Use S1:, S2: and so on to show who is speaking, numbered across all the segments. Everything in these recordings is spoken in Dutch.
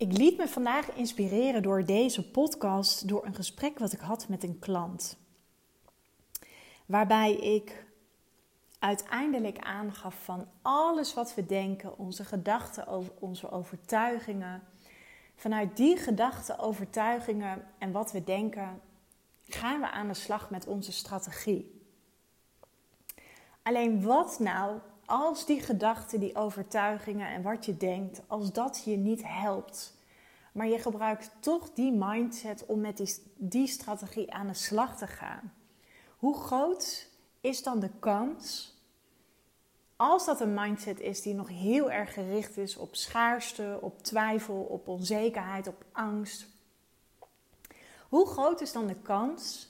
S1: Ik liet me vandaag inspireren door deze podcast, door een gesprek wat ik had met een klant. Waarbij ik uiteindelijk aangaf van alles wat we denken, onze gedachten, onze overtuigingen. Vanuit die gedachten, overtuigingen en wat we denken, gaan we aan de slag met onze strategie. Alleen wat nou als die gedachten, die overtuigingen en wat je denkt, als dat je niet helpt, maar je gebruikt toch die mindset om met die, die strategie aan de slag te gaan. Hoe groot is dan de kans, als dat een mindset is die nog heel erg gericht is op schaarste, op twijfel, op onzekerheid, op angst, hoe groot is dan de kans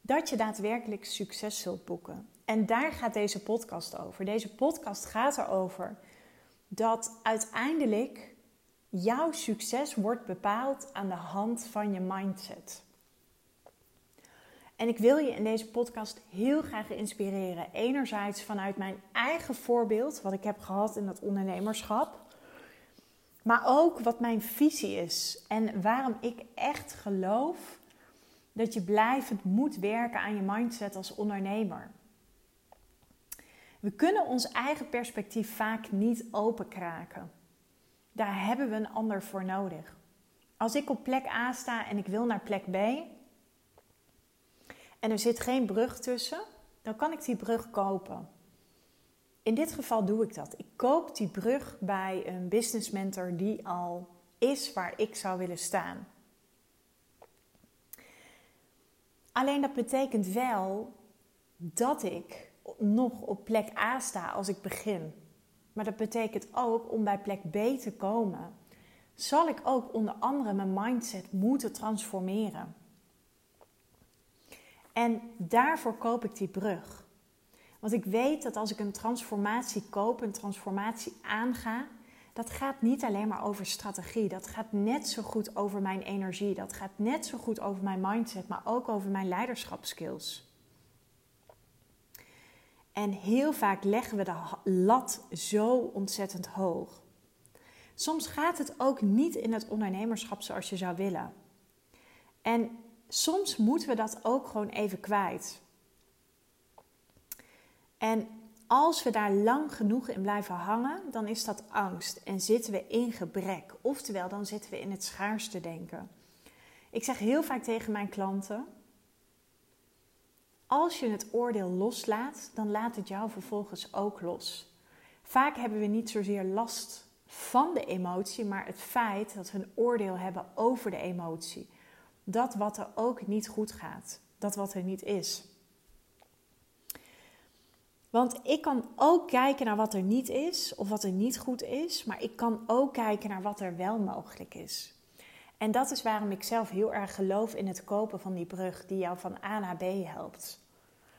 S1: dat je daadwerkelijk succes zult boeken? En daar gaat deze podcast over. Deze podcast gaat erover dat uiteindelijk jouw succes wordt bepaald aan de hand van je mindset. En ik wil je in deze podcast heel graag inspireren. Enerzijds vanuit mijn eigen voorbeeld, wat ik heb gehad in dat ondernemerschap. Maar ook wat mijn visie is en waarom ik echt geloof dat je blijvend moet werken aan je mindset als ondernemer. We kunnen ons eigen perspectief vaak niet openkraken. Daar hebben we een ander voor nodig. Als ik op plek A sta en ik wil naar plek B en er zit geen brug tussen, dan kan ik die brug kopen. In dit geval doe ik dat. Ik koop die brug bij een business mentor die al is waar ik zou willen staan. Alleen dat betekent wel dat ik nog op plek A sta als ik begin. Maar dat betekent ook om bij plek B te komen, zal ik ook onder andere mijn mindset moeten transformeren. En daarvoor koop ik die brug. Want ik weet dat als ik een transformatie koop, een transformatie aanga, dat gaat niet alleen maar over strategie. Dat gaat net zo goed over mijn energie. Dat gaat net zo goed over mijn mindset, maar ook over mijn leiderschapskills. En heel vaak leggen we de lat zo ontzettend hoog. Soms gaat het ook niet in het ondernemerschap zoals je zou willen. En soms moeten we dat ook gewoon even kwijt. En als we daar lang genoeg in blijven hangen, dan is dat angst en zitten we in gebrek. Oftewel, dan zitten we in het schaarste denken. Ik zeg heel vaak tegen mijn klanten: als je het oordeel loslaat, dan laat het jou vervolgens ook los. Vaak hebben we niet zozeer last van de emotie, maar het feit dat we een oordeel hebben over de emotie. Dat wat er ook niet goed gaat, dat wat er niet is. Want ik kan ook kijken naar wat er niet is of wat er niet goed is, maar ik kan ook kijken naar wat er wel mogelijk is. En dat is waarom ik zelf heel erg geloof in het kopen van die brug die jou van A naar B helpt.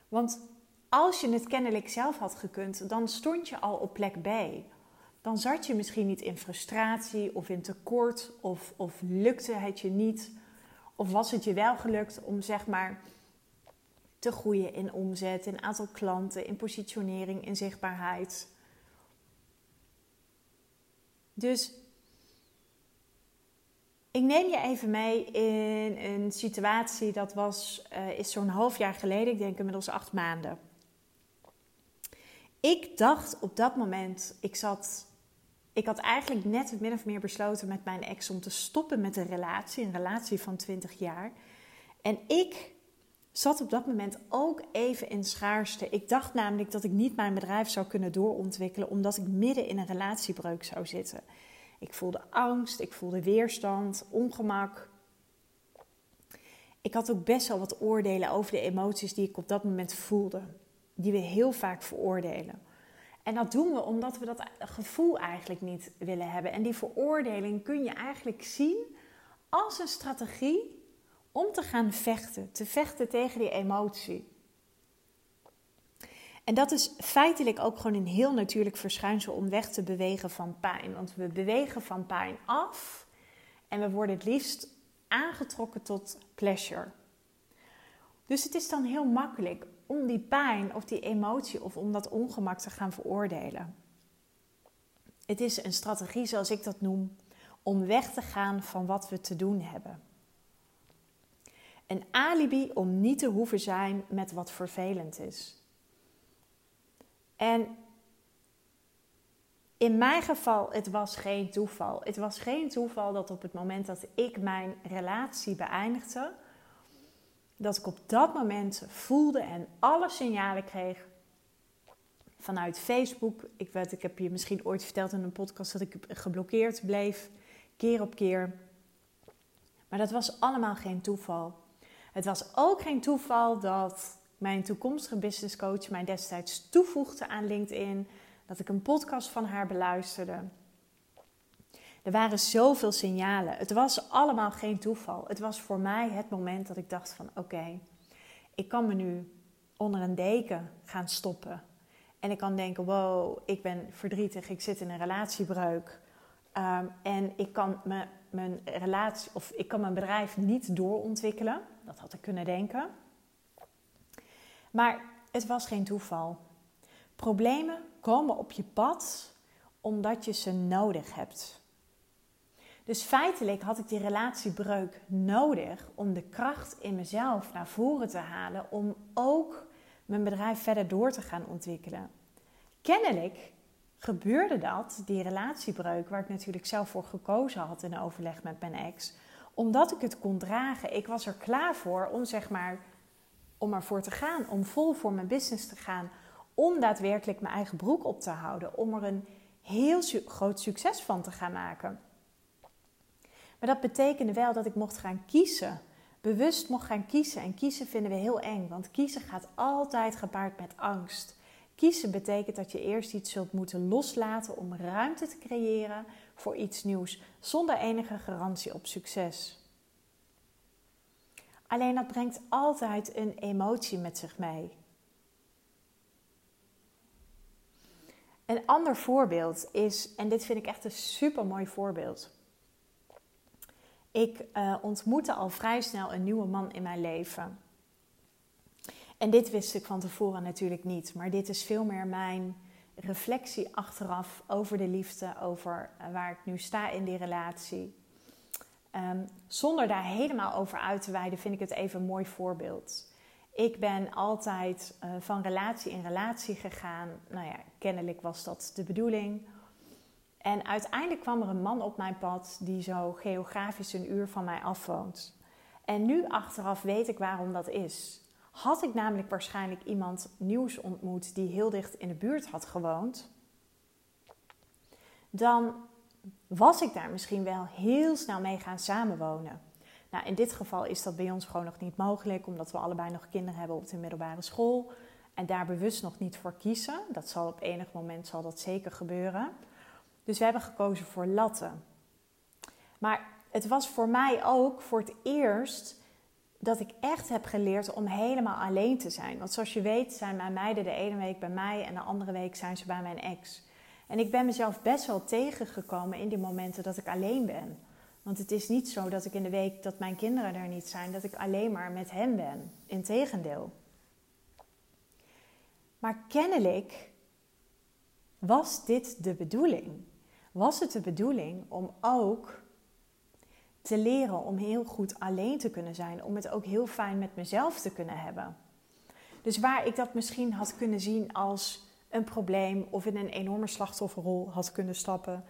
S1: Want als je het kennelijk zelf had gekund, dan stond je al op plek B. Dan zat je misschien niet in frustratie of in tekort of, of lukte het je niet. Of was het je wel gelukt om zeg maar te groeien in omzet, in aantal klanten, in positionering, in zichtbaarheid. Dus ik neem je even mee in een situatie dat was, uh, is zo'n half jaar geleden, ik denk inmiddels acht maanden. Ik dacht op dat moment, ik zat, ik had eigenlijk net min of meer besloten met mijn ex om te stoppen met een relatie, een relatie van 20 jaar. En ik zat op dat moment ook even in schaarste. Ik dacht namelijk dat ik niet mijn bedrijf zou kunnen doorontwikkelen omdat ik midden in een relatiebreuk zou zitten. Ik voelde angst, ik voelde weerstand, ongemak. Ik had ook best wel wat oordelen over de emoties die ik op dat moment voelde, die we heel vaak veroordelen. En dat doen we omdat we dat gevoel eigenlijk niet willen hebben. En die veroordeling kun je eigenlijk zien als een strategie om te gaan vechten, te vechten tegen die emotie. En dat is feitelijk ook gewoon een heel natuurlijk verschijnsel om weg te bewegen van pijn. Want we bewegen van pijn af en we worden het liefst aangetrokken tot pleasure. Dus het is dan heel makkelijk om die pijn of die emotie of om dat ongemak te gaan veroordelen. Het is een strategie, zoals ik dat noem, om weg te gaan van wat we te doen hebben. Een alibi om niet te hoeven zijn met wat vervelend is. En in mijn geval, het was geen toeval. Het was geen toeval dat op het moment dat ik mijn relatie beëindigde, dat ik op dat moment voelde en alle signalen kreeg vanuit Facebook. Ik, weet, ik heb je misschien ooit verteld in een podcast dat ik geblokkeerd bleef, keer op keer. Maar dat was allemaal geen toeval. Het was ook geen toeval dat mijn toekomstige businesscoach mij destijds toevoegde aan LinkedIn. Dat ik een podcast van haar beluisterde. Er waren zoveel signalen. Het was allemaal geen toeval. Het was voor mij het moment dat ik dacht van oké, ik kan me nu onder een deken gaan stoppen. En ik kan denken, wow, ik ben verdrietig, ik zit in een relatiebreuk. Ehm, en ik kan me, mijn relatie of ik kan mijn bedrijf niet doorontwikkelen. Dat had ik kunnen denken. Maar het was geen toeval. Problemen komen op je pad omdat je ze nodig hebt. Dus feitelijk had ik die relatiebreuk nodig om de kracht in mezelf naar voren te halen om ook mijn bedrijf verder door te gaan ontwikkelen. Kennelijk gebeurde dat, die relatiebreuk, waar ik natuurlijk zelf voor gekozen had in overleg met mijn ex, omdat ik het kon dragen. Ik was er klaar voor om zeg maar om ervoor te gaan, om vol voor mijn business te gaan, om daadwerkelijk mijn eigen broek op te houden, om er een heel groot succes van te gaan maken. Maar dat betekende wel dat ik mocht gaan kiezen. Bewust mocht gaan kiezen. En kiezen vinden we heel eng, want kiezen gaat altijd gepaard met angst. Kiezen betekent dat je eerst iets zult moeten loslaten om ruimte te creëren voor iets nieuws, zonder enige garantie op succes. Alleen dat brengt altijd een emotie met zich mee. Een ander voorbeeld is, en dit vind ik echt een super mooi voorbeeld. Ik uh, ontmoette al vrij snel een nieuwe man in mijn leven. En dit wist ik van tevoren natuurlijk niet, maar dit is veel meer mijn reflectie achteraf over de liefde, over eh, waar ik nu sta in die relatie. Um, zonder daar helemaal over uit te wijden, vind ik het even een mooi voorbeeld. Ik ben altijd uh, van relatie in relatie gegaan. Nou ja, kennelijk was dat de bedoeling. En uiteindelijk kwam er een man op mijn pad die zo geografisch een uur van mij afwoont. En nu achteraf weet ik waarom dat is. Had ik namelijk waarschijnlijk iemand nieuws ontmoet die heel dicht in de buurt had gewoond, dan was ik daar misschien wel heel snel mee gaan samenwonen. Nou, in dit geval is dat bij ons gewoon nog niet mogelijk, omdat we allebei nog kinderen hebben op de middelbare school en daar bewust nog niet voor kiezen. Dat zal op enig moment zal dat zeker gebeuren. Dus we hebben gekozen voor latten. Maar het was voor mij ook voor het eerst dat ik echt heb geleerd om helemaal alleen te zijn. Want zoals je weet zijn mijn meiden de ene week bij mij en de andere week zijn ze bij mijn ex. En ik ben mezelf best wel tegengekomen in die momenten dat ik alleen ben. Want het is niet zo dat ik in de week dat mijn kinderen er niet zijn, dat ik alleen maar met hen ben. Integendeel. Maar kennelijk was dit de bedoeling. Was het de bedoeling om ook te leren om heel goed alleen te kunnen zijn, om het ook heel fijn met mezelf te kunnen hebben. Dus waar ik dat misschien had kunnen zien als een probleem of in een enorme slachtofferrol had kunnen stappen,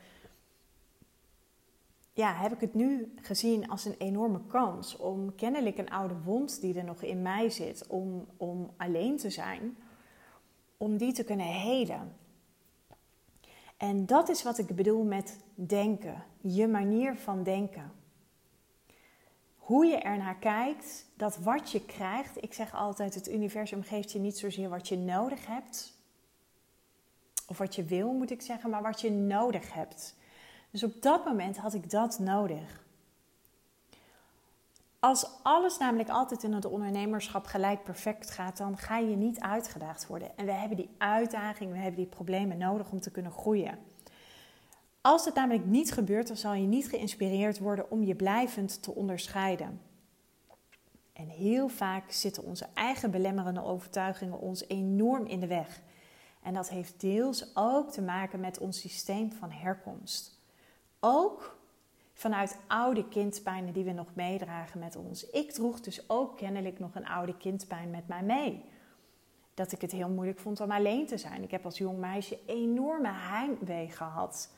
S1: ja, heb ik het nu gezien als een enorme kans om kennelijk een oude wond die er nog in mij zit, om, om alleen te zijn, om die te kunnen helen. En dat is wat ik bedoel met denken, je manier van denken hoe je ernaar kijkt, dat wat je krijgt, ik zeg altijd, het universum geeft je niet zozeer wat je nodig hebt, of wat je wil moet ik zeggen, maar wat je nodig hebt. Dus op dat moment had ik dat nodig. Als alles namelijk altijd in het ondernemerschap gelijk perfect gaat, dan ga je niet uitgedaagd worden. En we hebben die uitdaging, we hebben die problemen nodig om te kunnen groeien. Als het namelijk niet gebeurt, dan zal je niet geïnspireerd worden om je blijvend te onderscheiden. En heel vaak zitten onze eigen belemmerende overtuigingen ons enorm in de weg. En dat heeft deels ook te maken met ons systeem van herkomst. Ook vanuit oude kindpijnen die we nog meedragen met ons. Ik droeg dus ook kennelijk nog een oude kindpijn met mij mee. Dat ik het heel moeilijk vond om alleen te zijn. Ik heb als jong meisje enorme heimwee gehad.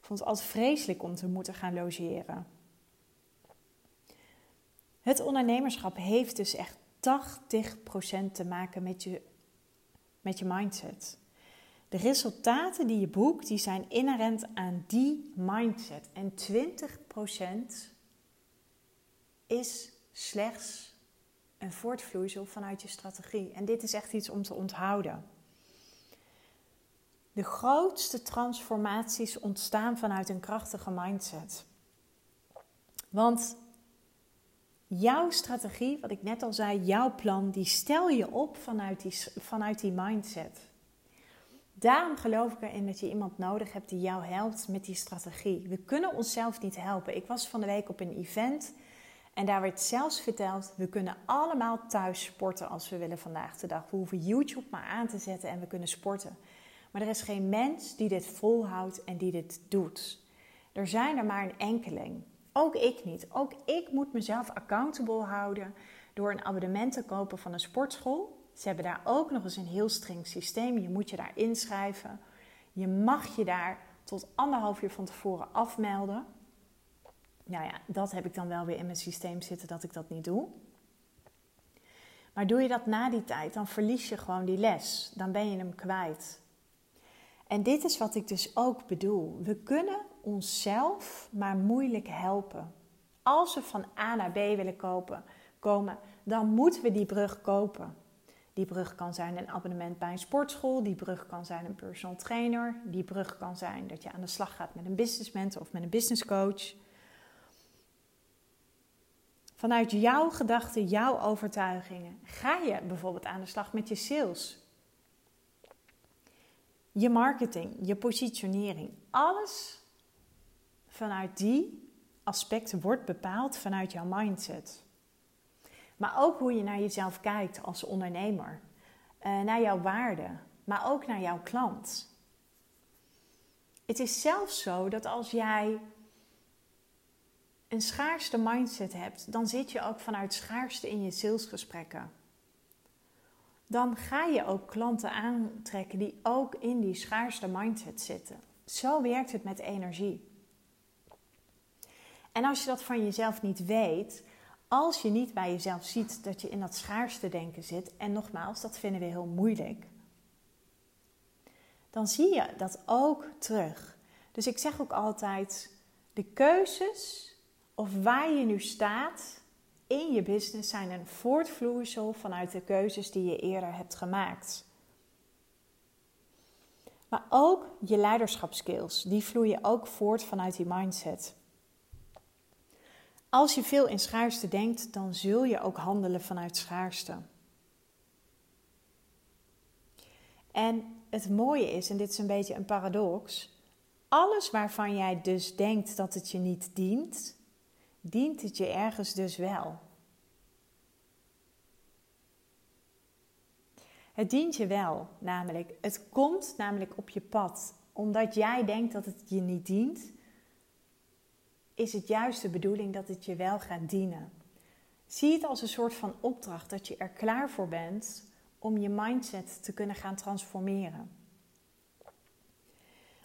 S1: Ik vond het altijd vreselijk om te moeten gaan logeren. Het ondernemerschap heeft dus echt 80% te maken met je, met je mindset. De resultaten die je boekt, die zijn inherent aan die mindset. En 20% is slechts een voortvloeisel vanuit je strategie. En dit is echt iets om te onthouden. De grootste transformaties ontstaan vanuit een krachtige mindset. Want jouw strategie, wat ik net al zei, jouw plan, die stel je op vanuit die, vanuit die mindset. Daarom geloof ik erin dat je iemand nodig hebt die jou helpt met die strategie. We kunnen onszelf niet helpen. Ik was van de week op een event en daar werd zelfs verteld: we kunnen allemaal thuis sporten als we willen vandaag de dag. We hoeven YouTube maar aan te zetten en we kunnen sporten. Maar er is geen mens die dit volhoudt en die dit doet. Er zijn er maar een enkeling. Ook ik niet. Ook ik moet mezelf accountable houden door een abonnement te kopen van een sportschool ze hebben daar ook nog eens een heel streng systeem. Je moet je daar inschrijven. Je mag je daar tot anderhalf uur van tevoren afmelden. Nou ja, dat heb ik dan wel weer in mijn systeem zitten dat ik dat niet doe. Maar doe je dat na die tijd, dan verlies je gewoon die les. Dan ben je hem kwijt. En dit is wat ik dus ook bedoel. We kunnen onszelf maar moeilijk helpen. Als we van A naar B willen kopen, komen, dan moeten we die brug kopen. Die brug kan zijn een abonnement bij een sportschool. Die brug kan zijn een personal trainer. Die brug kan zijn dat je aan de slag gaat met een business mentor of met een business coach. Vanuit jouw gedachten, jouw overtuigingen, ga je bijvoorbeeld aan de slag met je sales. Je marketing, je positionering. Alles vanuit die aspecten wordt bepaald vanuit jouw mindset. Maar ook hoe je naar jezelf kijkt als ondernemer. Uh, naar jouw waarde, maar ook naar jouw klant. Het is zelfs zo dat als jij een schaarste mindset hebt, dan zit je ook vanuit schaarste in je salesgesprekken. Dan ga je ook klanten aantrekken die ook in die schaarste mindset zitten. Zo werkt het met energie. En als je dat van jezelf niet weet, als je niet bij jezelf ziet dat je in dat schaarste denken zit, en nogmaals, dat vinden we heel moeilijk, dan zie je dat ook terug. Dus ik zeg ook altijd: de keuzes of waar je nu staat in je business zijn een voortvloeisel vanuit de keuzes die je eerder hebt gemaakt. Maar ook je leiderschapskills, die vloeien ook voort vanuit die mindset. Als je veel in schaarste denkt, dan zul je ook handelen vanuit schaarste. En het mooie is, en dit is een beetje een paradox, alles waarvan jij dus denkt dat het je niet dient, dient het je ergens dus wel. Het dient je wel, namelijk. Het komt namelijk op je pad. Omdat jij denkt dat het je niet dient, is het juist de bedoeling dat het je wel gaat dienen. Zie het als een soort van opdracht dat je er klaar voor bent om je mindset te kunnen gaan transformeren.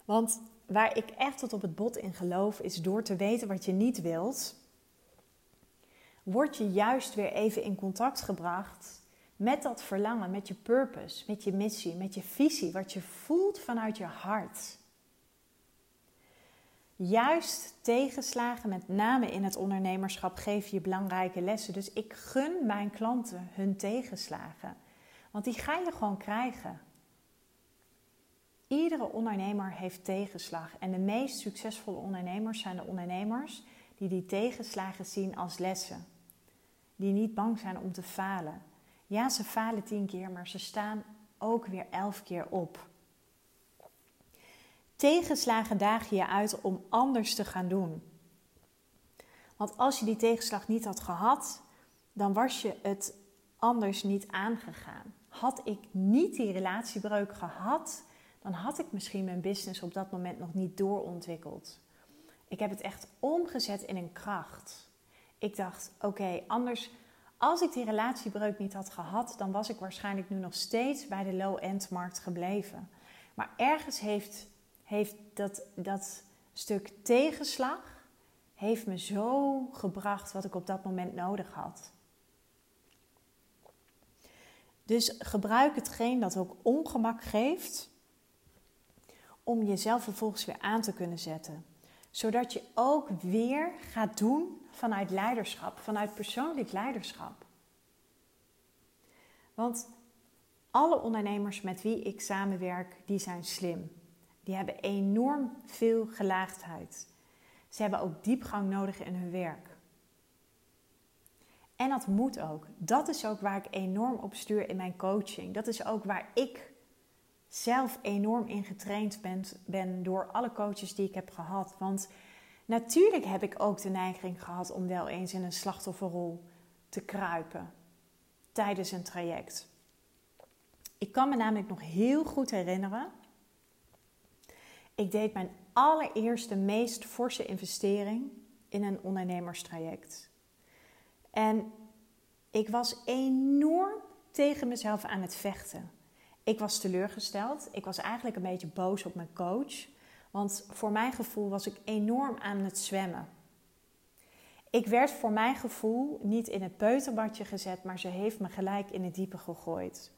S1: Want waar ik echt tot op het bot in geloof, is door te weten wat je niet wilt, word je juist weer even in contact gebracht met dat verlangen, met je purpose, met je missie, met je visie, wat je voelt vanuit je hart. Juist tegenslagen, met name in het ondernemerschap, geef je belangrijke lessen. Dus ik gun mijn klanten hun tegenslagen. Want die ga je gewoon krijgen. Iedere ondernemer heeft tegenslag. En de meest succesvolle ondernemers zijn de ondernemers die die tegenslagen zien als lessen. Die niet bang zijn om te falen. Ja, ze falen tien keer, maar ze staan ook weer elf keer op. Tegenslagen dagen je uit om anders te gaan doen. Want als je die tegenslag niet had gehad, dan was je het anders niet aangegaan. Had ik niet die relatiebreuk gehad, dan had ik misschien mijn business op dat moment nog niet doorontwikkeld. Ik heb het echt omgezet in een kracht. Ik dacht, oké, anders, als ik die relatiebreuk niet had gehad, dan was ik waarschijnlijk nu nog steeds bij de low-end markt gebleven. Maar ergens heeft, heeft dat, dat stuk tegenslag heeft me zo gebracht wat ik op dat moment nodig had. Dus gebruik hetgeen dat ook ongemak geeft om jezelf vervolgens weer aan te kunnen zetten. Zodat je ook weer gaat doen vanuit leiderschap, vanuit persoonlijk leiderschap. Want alle ondernemers met wie ik samenwerk, die zijn slim. Die hebben enorm veel gelaagdheid. Ze hebben ook diepgang nodig in hun werk. En dat moet ook. Dat is ook waar ik enorm op stuur in mijn coaching. Dat is ook waar ik zelf enorm in getraind ben, ben door alle coaches die ik heb gehad. Want natuurlijk heb ik ook de neiging gehad om wel eens in een slachtofferrol te kruipen tijdens een traject. Ik kan me namelijk nog heel goed herinneren. Ik deed mijn allereerste, meest forse investering in een ondernemerstraject. En ik was enorm tegen mezelf aan het vechten. Ik was teleurgesteld. Ik was eigenlijk een beetje boos op mijn coach. Want voor mijn gevoel was ik enorm aan het zwemmen. Ik werd voor mijn gevoel niet in het peuterbadje gezet, maar ze heeft me gelijk in het diepe gegooid.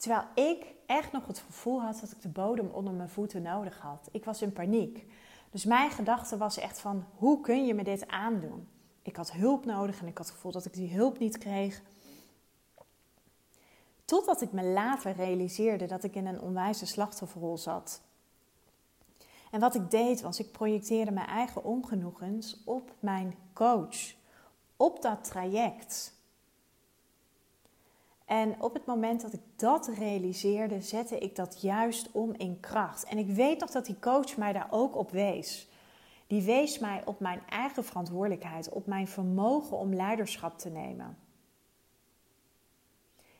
S1: Terwijl ik echt nog het gevoel had dat ik de bodem onder mijn voeten nodig had. Ik was in paniek. Dus mijn gedachte was echt van, hoe kun je me dit aandoen? Ik had hulp nodig en ik had het gevoel dat ik die hulp niet kreeg. Totdat ik me later realiseerde dat ik in een onwijze slachtofferrol zat. En wat ik deed was, ik projecteerde mijn eigen ongenoegens op mijn coach, op dat traject. En op het moment dat ik dat realiseerde, zette ik dat juist om in kracht. En ik weet nog dat die coach mij daar ook op wees. Die wees mij op mijn eigen verantwoordelijkheid, op mijn vermogen om leiderschap te nemen.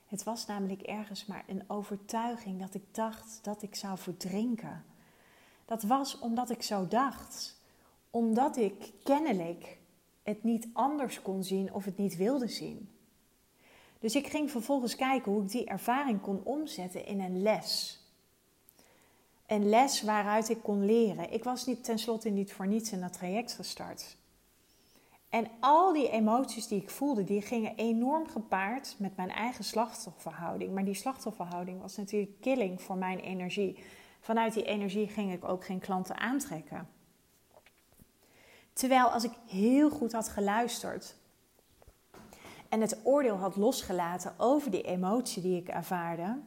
S1: Het was namelijk ergens maar een overtuiging dat ik dacht dat ik zou verdrinken. Dat was omdat ik zo dacht. Omdat ik kennelijk het niet anders kon zien of het niet wilde zien. Dus ik ging vervolgens kijken hoe ik die ervaring kon omzetten in een les. Een les waaruit ik kon leren. Ik was niet, tenslotte niet voor niets in dat traject gestart. En al die emoties die ik voelde, die gingen enorm gepaard met mijn eigen slachtofferhouding. Maar die slachtofferhouding was natuurlijk killing voor mijn energie. Vanuit die energie ging ik ook geen klanten aantrekken. Terwijl als ik heel goed had geluisterd en het oordeel had losgelaten over die emotie die ik ervaarde,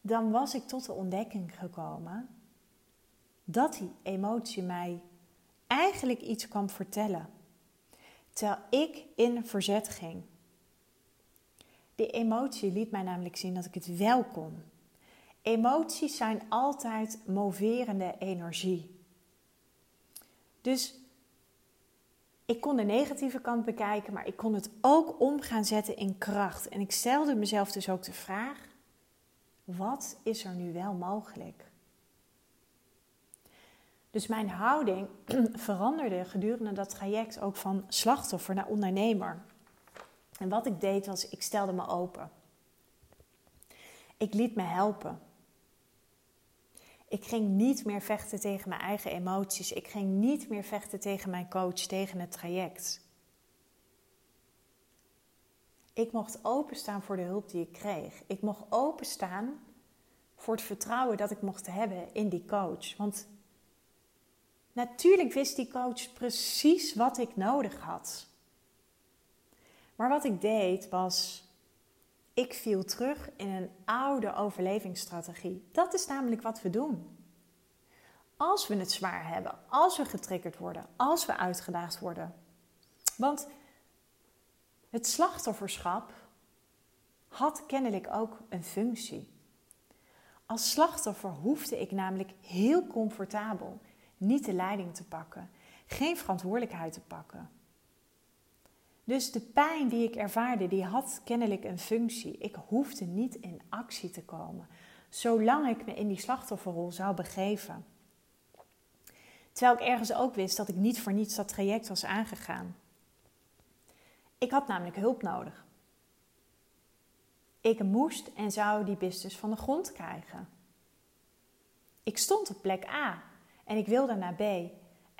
S1: dan was ik tot de ontdekking gekomen dat die emotie mij eigenlijk iets kwam vertellen. Terwijl ik in verzet ging. Die emotie liet mij namelijk zien dat ik het wel kon. Emoties zijn altijd moverende energie. Dus ik kon de negatieve kant bekijken, maar ik kon het ook om gaan zetten in kracht. En ik stelde mezelf dus ook de vraag: wat is er nu wel mogelijk? Dus mijn houding veranderde gedurende dat traject ook van slachtoffer naar ondernemer. En wat ik deed was, ik stelde me open. Ik liet me helpen. Ik ging niet meer vechten tegen mijn eigen emoties. Ik ging niet meer vechten tegen mijn coach, tegen het traject. Ik mocht openstaan voor de hulp die ik kreeg. Ik mocht openstaan voor het vertrouwen dat ik mocht hebben in die coach. Want natuurlijk wist die coach precies wat ik nodig had. Maar wat ik deed was ik viel terug in een oude overlevingsstrategie. Dat is namelijk wat we doen. Als we het zwaar hebben, als we getriggerd worden, als we uitgedaagd worden. Want het slachtofferschap had kennelijk ook een functie. Als slachtoffer hoefde ik namelijk heel comfortabel niet de leiding te pakken, geen verantwoordelijkheid te pakken. Dus de pijn die ik ervaarde, die had kennelijk een functie. Ik hoefde niet in actie te komen, zolang ik me in die slachtofferrol zou begeven. Terwijl ik ergens ook wist dat ik niet voor niets dat traject was aangegaan. Ik had namelijk hulp nodig. Ik moest en zou die business van de grond krijgen. Ik stond op plek A en ik wilde naar B.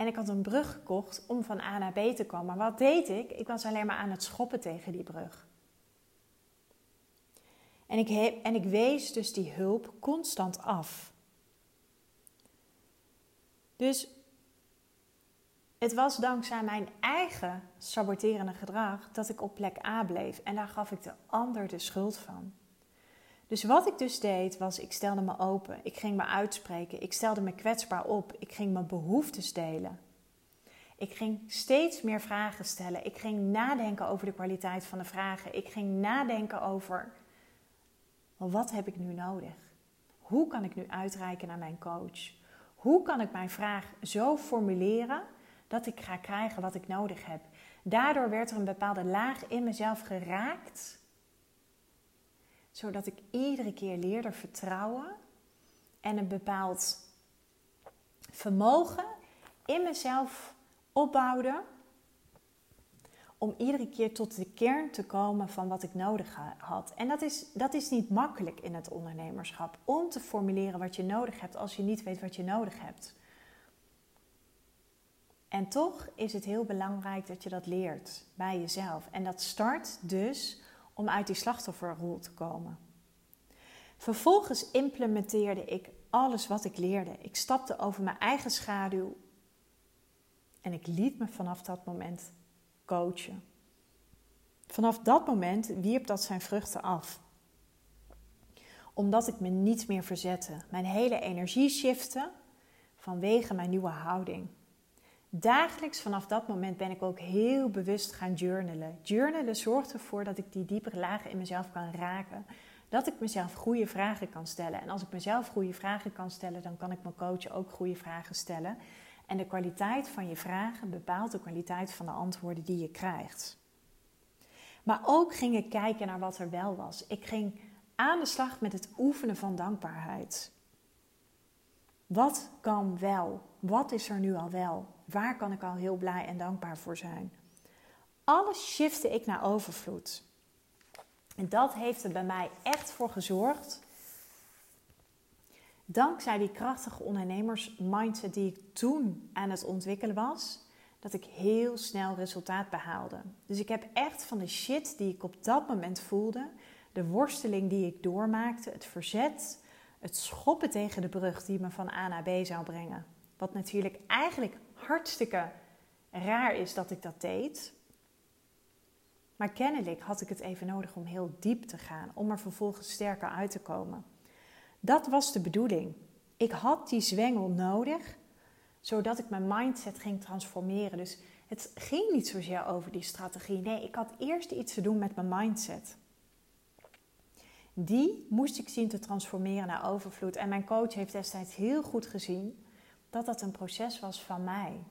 S1: En ik had een brug gekocht om van A naar B te komen. Maar wat deed ik? Ik was alleen maar aan het schoppen tegen die brug. En ik, en ik wees dus die hulp constant af. Dus het was dankzij mijn eigen saboterende gedrag dat ik op plek A bleef. En daar gaf ik de ander de schuld van. Dus wat ik dus deed, was ik stelde me open. Ik ging me uitspreken. Ik stelde me kwetsbaar op. Ik ging mijn behoeftes delen. Ik ging steeds meer vragen stellen. Ik ging nadenken over de kwaliteit van de vragen. Ik ging nadenken over wat heb ik nu nodig? Hoe kan ik nu uitreiken naar mijn coach? Hoe kan ik mijn vraag zo formuleren dat ik ga krijgen wat ik nodig heb? Daardoor werd er een bepaalde laag in mezelf geraakt zodat ik iedere keer leerde vertrouwen en een bepaald vermogen in mezelf opbouwde om iedere keer tot de kern te komen van wat ik nodig had. En dat is, dat is niet makkelijk in het ondernemerschap, om te formuleren wat je nodig hebt als je niet weet wat je nodig hebt. En toch is het heel belangrijk dat je dat leert bij jezelf. En dat start dus om uit die slachtofferrol te komen. Vervolgens implementeerde ik alles wat ik leerde. Ik stapte over mijn eigen schaduw en ik liet me vanaf dat moment coachen. Vanaf dat moment wierp dat zijn vruchten af. Omdat ik me niet meer verzette. Mijn hele energie shifte vanwege mijn nieuwe houding. Dagelijks vanaf dat moment ben ik ook heel bewust gaan journalen. Journalen zorgt ervoor dat ik die diepere lagen in mezelf kan raken. Dat ik mezelf goede vragen kan stellen. En als ik mezelf goede vragen kan stellen, dan kan ik mijn coach ook goede vragen stellen. En de kwaliteit van je vragen bepaalt de kwaliteit van de antwoorden die je krijgt. Maar ook ging ik kijken naar wat er wel was. Ik ging aan de slag met het oefenen van dankbaarheid. Wat kan wel? Wat is er nu al wel? Waar kan ik al heel blij en dankbaar voor zijn? Alles shifte ik naar overvloed. En dat heeft er bij mij echt voor gezorgd. Dankzij die krachtige ondernemersmindset die ik toen aan het ontwikkelen was, dat ik heel snel resultaat behaalde. Dus ik heb echt van de shit die ik op dat moment voelde, de worsteling die ik doormaakte, het verzet, het schoppen tegen de brug die me van A naar B zou brengen. Wat natuurlijk eigenlijk hartstikke raar is dat ik dat deed. Maar kennelijk had ik het even nodig om heel diep te gaan, om er vervolgens sterker uit te komen. Dat was de bedoeling. Ik had die zwengel nodig, zodat ik mijn mindset ging transformeren. Dus het ging niet zozeer over die strategie. Nee, ik had eerst iets te doen met mijn mindset. Die moest ik zien te transformeren naar overvloed. En mijn coach heeft destijds heel goed gezien dat dat een proces was van mij.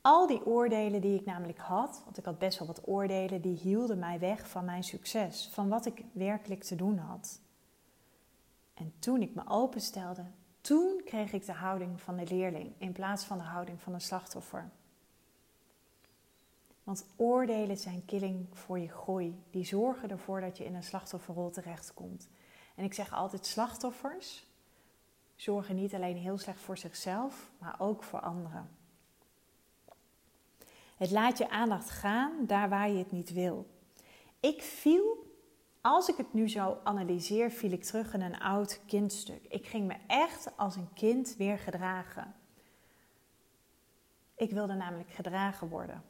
S1: Al die oordelen die ik namelijk had, want ik had best wel wat oordelen, die hielden mij weg van mijn succes, van wat ik werkelijk te doen had. En toen ik me openstelde, toen kreeg ik de houding van de leerling in plaats van de houding van de slachtoffer. Want oordelen zijn killing voor je groei. Die zorgen ervoor dat je in een slachtofferrol terechtkomt. En ik zeg altijd: slachtoffers zorgen niet alleen heel slecht voor zichzelf, maar ook voor anderen. Het laat je aandacht gaan daar waar je het niet wil. Ik viel, als ik het nu zo analyseer, viel ik terug in een oud kindstuk. Ik ging me echt als een kind weer gedragen. Ik wilde namelijk gedragen worden.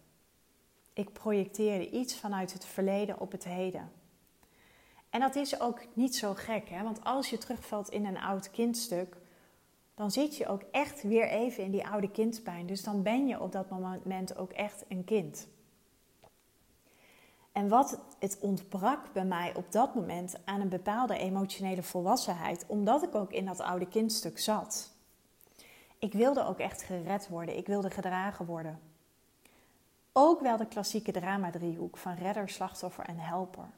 S1: Ik projecteerde iets vanuit het verleden op het heden. En dat is ook niet zo gek, hè? want als je terugvalt in een oud kindstuk, dan zit je ook echt weer even in die oude kindpijn. Dus dan ben je op dat moment ook echt een kind. En wat het ontbrak bij mij op dat moment aan een bepaalde emotionele volwassenheid, omdat ik ook in dat oude kindstuk zat. Ik wilde ook echt gered worden, ik wilde gedragen worden. Ook wel de klassieke drama-driehoek van redder, slachtoffer en helper.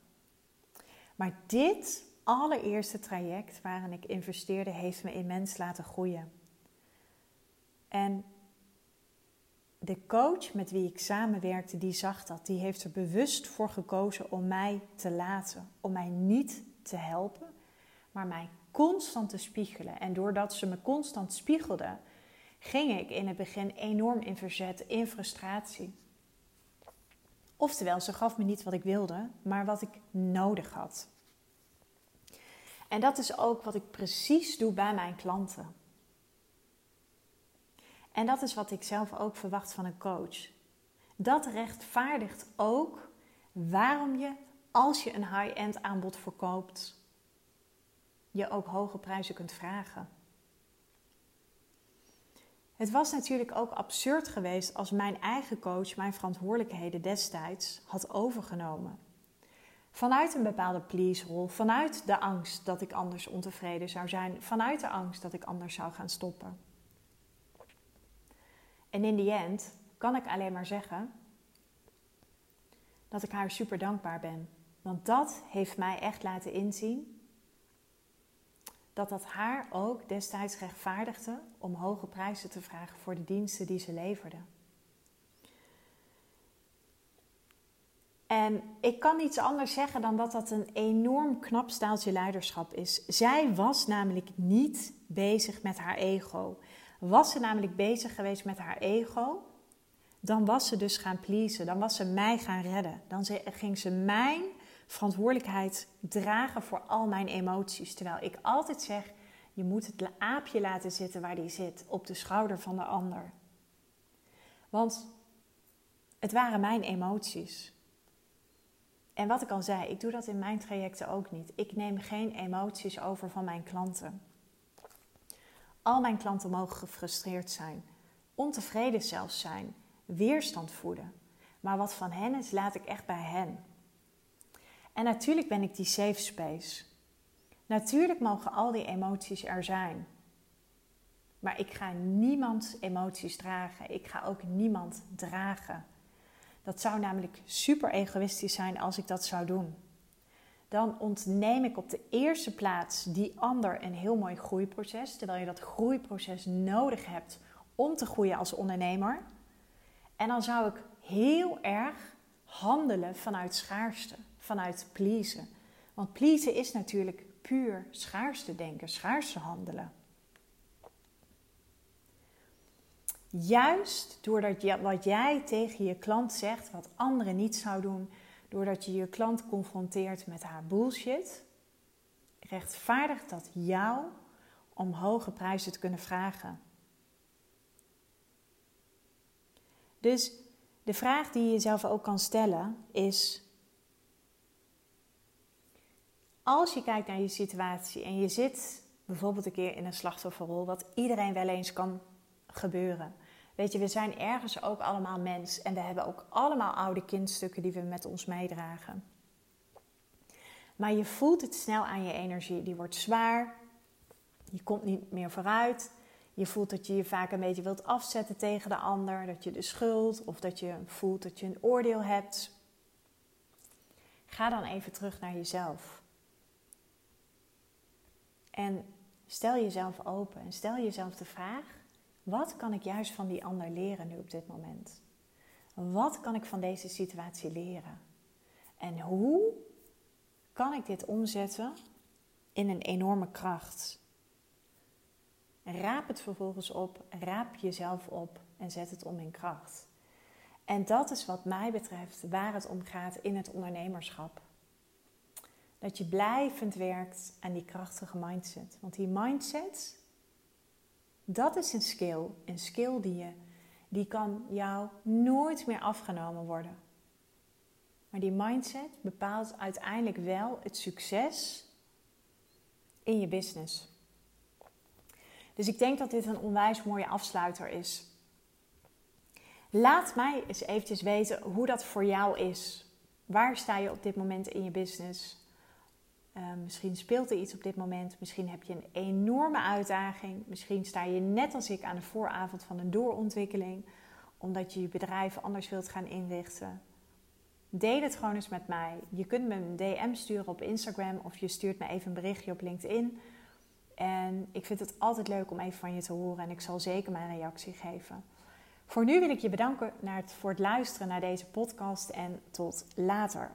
S1: Maar dit allereerste traject waarin ik investeerde, heeft me immens laten groeien. En de coach met wie ik samenwerkte, die zag dat. Die heeft er bewust voor gekozen om mij te laten. Om mij niet te helpen, maar mij constant te spiegelen. En doordat ze me constant spiegelde, ging ik in het begin enorm in verzet, in frustratie. Oftewel, ze gaf me niet wat ik wilde, maar wat ik nodig had. En dat is ook wat ik precies doe bij mijn klanten. En dat is wat ik zelf ook verwacht van een coach. Dat rechtvaardigt ook waarom je, als je een high-end aanbod verkoopt, je ook hoge prijzen kunt vragen. Het was natuurlijk ook absurd geweest als mijn eigen coach mijn verantwoordelijkheden destijds had overgenomen. Vanuit een bepaalde please-rol, vanuit de angst dat ik anders ontevreden zou zijn, vanuit de angst dat ik anders zou gaan stoppen. En in die end kan ik alleen maar zeggen dat ik haar super dankbaar ben. Want dat heeft mij echt laten inzien dat dat haar ook destijds rechtvaardigde om hoge prijzen te vragen voor de diensten die ze leverde. En ik kan niets anders zeggen dan dat dat een enorm knap staaltje leiderschap is. Zij was namelijk niet bezig met haar ego. Was ze namelijk bezig geweest met haar ego, dan was ze dus gaan pleasen. Dan was ze mij gaan redden. Dan ging ze mijn verantwoordelijkheid dragen voor al mijn emoties. Terwijl ik altijd zeg: je moet het aapje laten zitten waar die zit, op de schouder van de ander. Want het waren mijn emoties. En wat ik al zei, ik doe dat in mijn trajecten ook niet. Ik neem geen emoties over van mijn klanten. Al mijn klanten mogen gefrustreerd zijn, ontevreden zelfs zijn, weerstand voeden. Maar wat van hen is, laat ik echt bij hen. En natuurlijk ben ik die safe space. Natuurlijk mogen al die emoties er zijn. Maar ik ga niemands emoties dragen. Ik ga ook niemand dragen. Dat zou namelijk super egoïstisch zijn als ik dat zou doen. Dan ontneem ik op de eerste plaats die ander een heel mooi groeiproces, terwijl je dat groeiproces nodig hebt om te groeien als ondernemer. En dan zou ik heel erg handelen vanuit schaarste vanuit pleasen. Want pleasen is natuurlijk puur schaarste denken, schaarste handelen. Juist doordat wat jij tegen je klant zegt, wat anderen niet zouden doen, doordat je je klant confronteert met haar bullshit, rechtvaardigt dat jou om hoge prijzen te kunnen vragen. Dus de vraag die je jezelf ook kan stellen is: als je kijkt naar je situatie en je zit bijvoorbeeld een keer in een slachtofferrol, wat iedereen wel eens kan gebeuren. Weet je, we zijn ergens ook allemaal mens en we hebben ook allemaal oude kindstukken die we met ons meedragen. Maar je voelt het snel aan je energie. Die wordt zwaar, je komt niet meer vooruit. Je voelt dat je je vaak een beetje wilt afzetten tegen de ander, dat je de schuld of dat je voelt dat je een oordeel hebt. Ga dan even terug naar jezelf. En stel jezelf open en stel jezelf de vraag: wat kan ik juist van die ander leren nu op dit moment? Wat kan ik van deze situatie leren? En hoe kan ik dit omzetten in een enorme kracht? Raap het vervolgens op, raap jezelf op en zet het om in kracht. En dat is wat mij betreft waar het om gaat in het ondernemerschap. Dat je blijvend werkt aan die krachtige mindset. Want die mindset, dat is een skill. Een skill die, je, die kan jou nooit meer afgenomen worden. Maar die mindset bepaalt uiteindelijk wel het succes in je business. Dus ik denk dat dit een onwijs mooie afsluiter is. Laat mij eens eventjes weten hoe dat voor jou is. Waar sta je op dit moment in je business? Ehm, misschien speelt er iets op dit moment. Misschien heb je een enorme uitdaging. Misschien sta je net als ik aan de vooravond van een doorontwikkeling. Omdat je je bedrijf anders wilt gaan inrichten. Deel het gewoon eens met mij. Je kunt me een DM sturen op Instagram of je stuurt me even een berichtje op LinkedIn. En ik vind het altijd leuk om even van je te horen en ik zal zeker mijn reactie geven. Voor nu wil ik je bedanken voor het luisteren naar deze podcast en tot later.